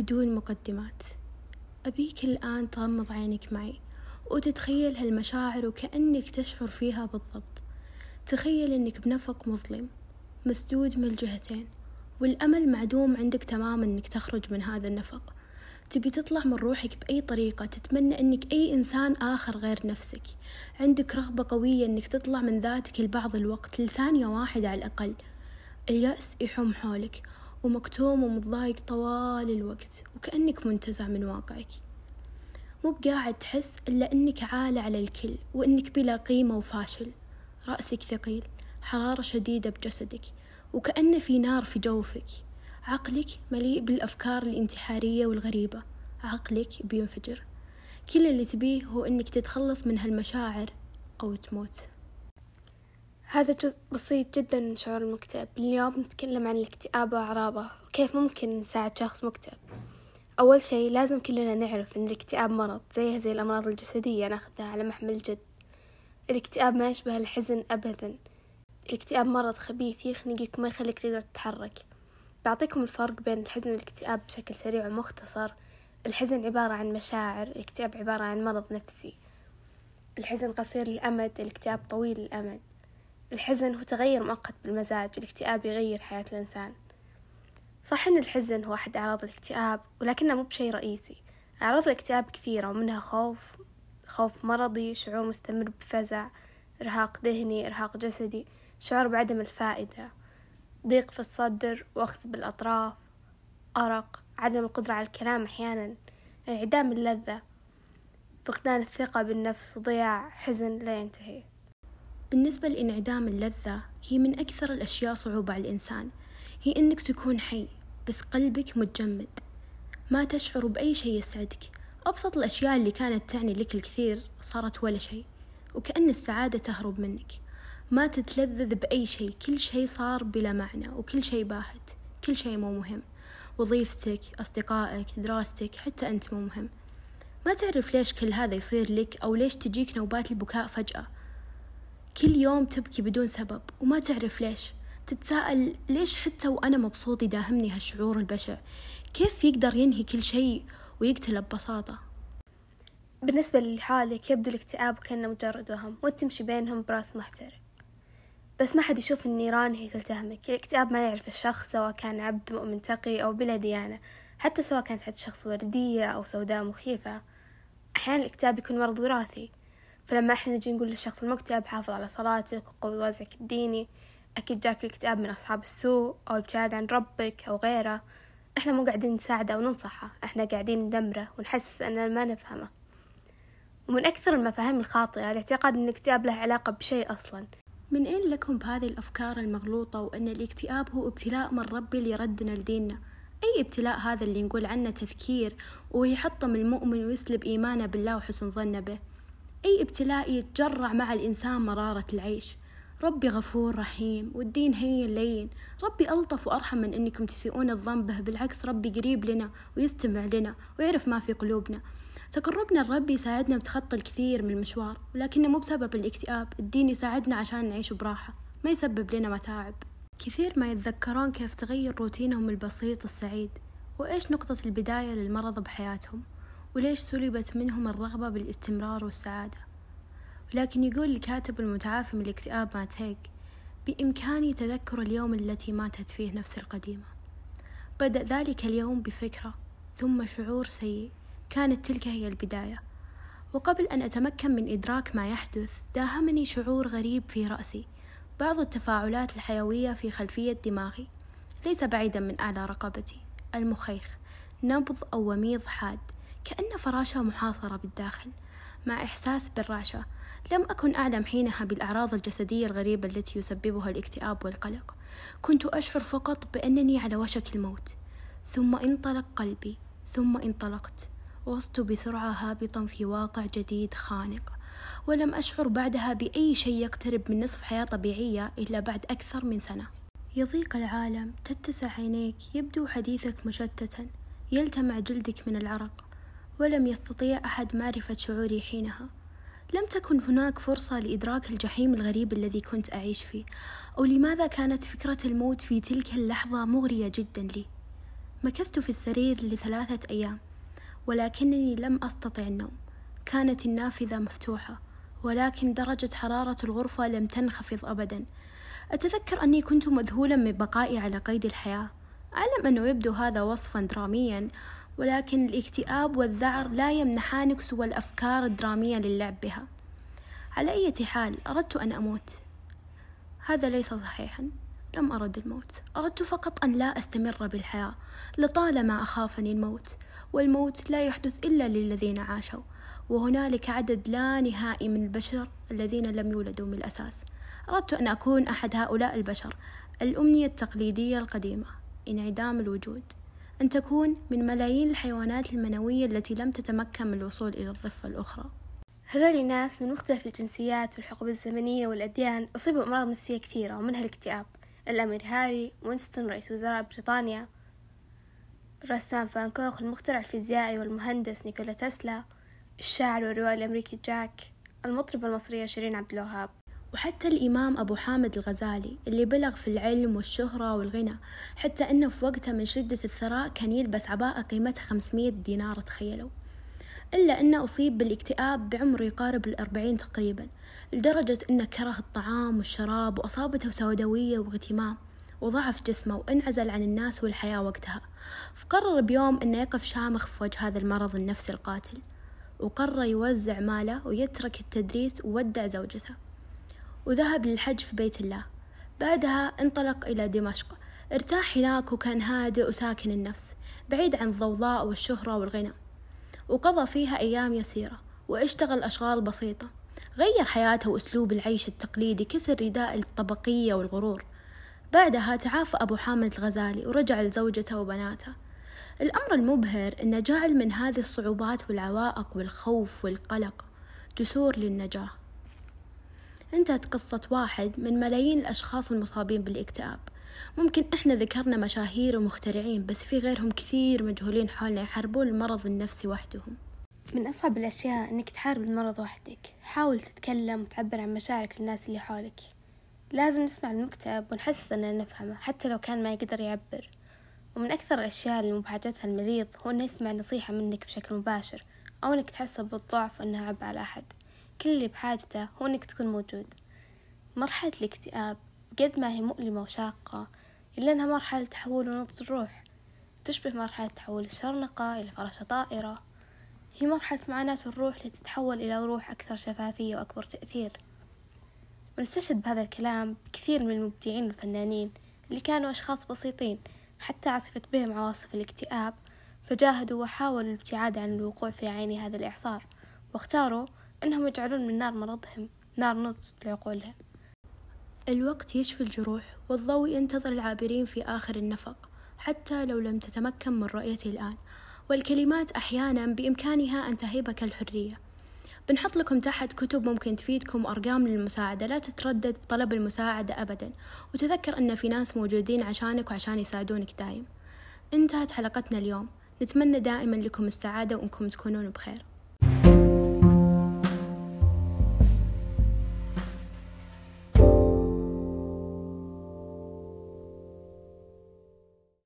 بدون مقدمات. أبيك الآن تغمض عينك معي وتتخيل هالمشاعر وكأنك تشعر فيها بالضبط. تخيل أنك بنفق مظلم مسدود من الجهتين والأمل معدوم عندك تماما أنك تخرج من هذا النفق. تبي تطلع من روحك بأي طريقة تتمنى أنك أي إنسان آخر غير نفسك. عندك رغبة قوية أنك تطلع من ذاتك لبعض الوقت لثانية واحدة على الأقل. اليأس يحوم حولك ومكتوم ومتضايق طوال الوقت وكأنك منتزع من واقعك. مو بقاعد تحس إلا أنك عالة على الكل وأنك بلا قيمة وفاشل. رأسك ثقيل حرارة شديدة بجسدك وكأن في نار في جوفك. عقلك مليء بالأفكار الانتحارية والغريبة. عقلك بينفجر. كل اللي تبيه هو أنك تتخلص من هالمشاعر أو تموت. هذا جزء بسيط جدا من شعور المكتئب. اليوم نتكلم عن الاكتئاب وأعراضه وكيف ممكن نساعد شخص مكتئب. أول شيء لازم كلنا نعرف أن الاكتئاب مرض زيها زي الأمراض الجسدية ناخذها على محمل الجد. الاكتئاب ما يشبه الحزن أبدا. الاكتئاب مرض خبيث يخنقك وما يخليك تقدر تتحرك. بعطيكم الفرق بين الحزن والاكتئاب بشكل سريع ومختصر. الحزن عبارة عن مشاعر الاكتئاب عبارة عن مرض نفسي. الحزن قصير الأمد الاكتئاب طويل الأمد الحزن هو تغير مؤقت بالمزاج الاكتئاب يغير حياة الإنسان. صح أن الحزن هو أحد أعراض الاكتئاب ولكنه مو بشيء رئيسي. أعراض الاكتئاب كثيرة ومنها خوف خوف مرضي شعور مستمر بفزع إرهاق ذهني إرهاق جسدي شعور بعدم الفائدة ضيق في الصدر وأخذ بالأطراف أرق عدم القدرة على الكلام أحيانا انعدام اللذة فقدان الثقة بالنفس وضياع حزن لا ينتهي. بالنسبة لإنعدام اللذة هي من أكثر الأشياء صعوبة على الإنسان. هي إنك تكون حي بس قلبك متجمد. ما تشعر بأي شيء يسعدك. أبسط الأشياء اللي كانت تعني لك الكثير صارت ولا شيء وكأن السعادة تهرب منك. ما تتلذذ بأي شيء كل شيء صار بلا معنى وكل شيء باهت كل شيء مو مهم. وظيفتك أصدقائك دراستك حتى أنت مو مهم. ما تعرف ليش كل هذا يصير لك أو ليش تجيك نوبات البكاء فجأة. كل يوم تبكي بدون سبب وما تعرف ليش. تتساءل ليش حتى وأنا مبسوط يداهمني هالشعور البشع؟ كيف يقدر ينهي كل شيء ويقتله ببساطة؟ بالنسبة لحالك يبدو الاكتئاب كأنه مجرد وهم وانت تمشي بينهم براس محترق. بس ما حد يشوف النيران هي تلتهمك الاكتئاب ما يعرف الشخص سواء كان عبد مؤمن تقي أو بلا ديانة. حتى سواء كانت حد شخص وردية أو سوداء مخيفة. أحيانا الاكتئاب يكون مرض وراثي. فلما إحنا نجي نقول للشخص المكتئب حافظ على صلاتك وقوي وزعك الديني أكيد جاك الاكتئاب من أصحاب السوء أو الابتعاد عن ربك أو غيره. إحنا مو قاعدين نساعده أو ننصحه إحنا قاعدين ندمره ونحسس أننا ما نفهمه. ومن أكثر المفاهيم الخاطئة الاعتقاد أن الاكتئاب له علاقة بشيء أصلا. من أين لكم بهذه الأفكار المغلوطة وأن الاكتئاب هو ابتلاء من ربي اللي ردنا لديننا؟ أي ابتلاء هذا اللي نقول عنه تذكير ويحطم المؤمن ويسلب إيمانه بالله وحسن ظنه به؟ أي ابتلاء يتجرع مع الإنسان مرارة العيش. ربي غفور رحيم والدين هين لين ربي ألطف وأرحم من أنكم تسيئون الظن به. بالعكس ربي قريب لنا ويستمع لنا ويعرف ما في قلوبنا. تقربنا الرب يساعدنا بتخطي الكثير من المشوار ولكنه مو بسبب الاكتئاب. الدين يساعدنا عشان نعيش براحة ما يسبب لنا متاعب. كثير ما يتذكرون كيف تغير روتينهم البسيط السعيد وإيش نقطة البداية للمرض بحياتهم. وليش سلبت منهم الرغبة بالاستمرار والسعادة؟ ولكن يقول الكاتب المتعافي من الاكتئاب مات هيك بإمكاني تذكر اليوم التي ماتت فيه نفس القديمة. بدأ ذلك اليوم بفكرة ثم شعور سيء كانت تلك هي البداية. وقبل أن أتمكن من إدراك ما يحدث داهمني شعور غريب في رأسي. بعض التفاعلات الحيوية في خلفية دماغي. ليس بعيدا من أعلى رقبتي. المخيخ. نبض أو وميض حاد. كأن فراشة محاصرة بالداخل مع إحساس بالرعشة. لم أكن أعلم حينها بالأعراض الجسدية الغريبة التي يسببها الاكتئاب والقلق. كنت أشعر فقط بأنني على وشك الموت. ثم انطلق قلبي ثم انطلقت. وصت بسرعة هابطا في واقع جديد خانق. ولم أشعر بعدها بأي شيء يقترب من نصف حياة طبيعية إلا بعد أكثر من سنة. يضيق العالم تتسع عينيك يبدو حديثك مشتتا. يلتمع جلدك من العرق. ولم يستطيع أحد معرفة شعوري حينها. لم تكن هناك فرصة لإدراك الجحيم الغريب الذي كنت أعيش فيه أو لماذا كانت فكرة الموت في تلك اللحظة مغرية جدا لي. مكثت في السرير لثلاثة أيام ولكنني لم أستطع النوم. كانت النافذة مفتوحة ولكن درجة حرارة الغرفة لم تنخفض أبدا. أتذكر أني كنت مذهولا من بقائي على قيد الحياة. أعلم أنه يبدو هذا وصفا دراميا؟ ولكن الاكتئاب والذعر لا يمنحانك سوى الأفكار الدرامية للعب بها. على أي حال أردت أن أموت. هذا ليس صحيحا. لم أرد الموت. أردت فقط أن لا أستمر بالحياة لطالما أخافني الموت. والموت لا يحدث إلا للذين عاشوا. وهنالك عدد لا نهائي من البشر الذين لم يولدوا من الأساس. أردت أن أكون أحد هؤلاء البشر الأمنية التقليدية القديمة. انعدام الوجود. أن تكون من ملايين الحيوانات المنوية التي لم تتمكن من الوصول إلى الضفة الأخرى. هذول ناس من مختلف الجنسيات والحقوب الزمنية والأديان أصيبوا بأمراض نفسية كثيرة ومنها الاكتئاب. الأمير هاري وينستون رئيس وزراء بريطانيا. الرسام فان كوخ المخترع الفيزيائي والمهندس نيكولا تسلا. الشاعر والروائي الأمريكي جاك. المطربة المصرية شيرين عبد الوهاب. وحتى الإمام أبو حامد الغزالي اللي بلغ في العلم والشهرة والغنى حتى أنه في وقتها من شدة الثراء كان يلبس عباءة قيمتها 500 دينار تخيلوا. إلا أنه أصيب بالاكتئاب بعمر يقارب الأربعين تقريبا لدرجة أنه كره الطعام والشراب وأصابته سوداوية واغتمام وضعف جسمه وانعزل عن الناس والحياة وقتها. فقرر بيوم أنه يقف شامخ في وجه هذا المرض النفسي القاتل وقرر يوزع ماله ويترك التدريس وودع زوجته. وذهب للحج في بيت الله. بعدها انطلق إلى دمشق. ارتاح هناك وكان هادئ وساكن النفس بعيد عن الضوضاء والشهرة والغنى. وقضى فيها أيام يسيرة واشتغل أشغال بسيطة. غير حياته وأسلوب العيش التقليدي كسر رداء الطبقية والغرور. بعدها تعافى أبو حامد الغزالي ورجع لزوجته وبناته. الأمر المبهر أنه جعل من هذه الصعوبات والعوائق والخوف والقلق جسور للنجاة. انتهت قصة واحد من ملايين الأشخاص المصابين بالاكتئاب. ممكن إحنا ذكرنا مشاهير ومخترعين بس في غيرهم كثير مجهولين حولنا يحاربون المرض النفسي وحدهم. من أصعب الأشياء إنك تحارب المرض وحدك. حاول تتكلم وتعبر عن مشاعرك للناس اللي حولك. لازم نسمع المكتئب ونحس أننا نفهمه حتى لو كان ما يقدر يعبر. ومن أكثر الأشياء اللي مبهجتها المريض هو إنه يسمع نصيحة منك بشكل مباشر أو إنك تحسه بالضعف وإنه عبء على أحد. كل اللي بحاجته هو إنك تكون موجود. مرحلة الاكتئاب قد ما هي مؤلمة وشاقة إلا أنها مرحلة تحول ونضج الروح. تشبه مرحلة تحول الشرنقة إلى فراشة طائرة. هي مرحلة معاناة الروح لتتحول إلى روح أكثر شفافية وأكبر تأثير. ونستشهد بهذا الكلام كثير من المبدعين والفنانين اللي كانوا أشخاص بسيطين حتى عصفت بهم عواصف الاكتئاب فجاهدوا وحاولوا الابتعاد عن الوقوع في عين هذا الإعصار واختاروا أنهم يجعلون من نار مرضهم نار نضج لعقولهم الوقت يشفي الجروح والضوء ينتظر العابرين في آخر النفق حتى لو لم تتمكن من رؤيته الآن. والكلمات أحيانا بإمكانها أن تهبك الحرية. بنحط لكم تحت كتب ممكن تفيدكم وأرقام للمساعدة لا تتردد بطلب المساعدة أبدا. وتذكر أن في ناس موجودين عشانك وعشان يساعدونك دايم انتهت حلقتنا اليوم. نتمنى دائما لكم السعادة وأنكم تكونون بخير.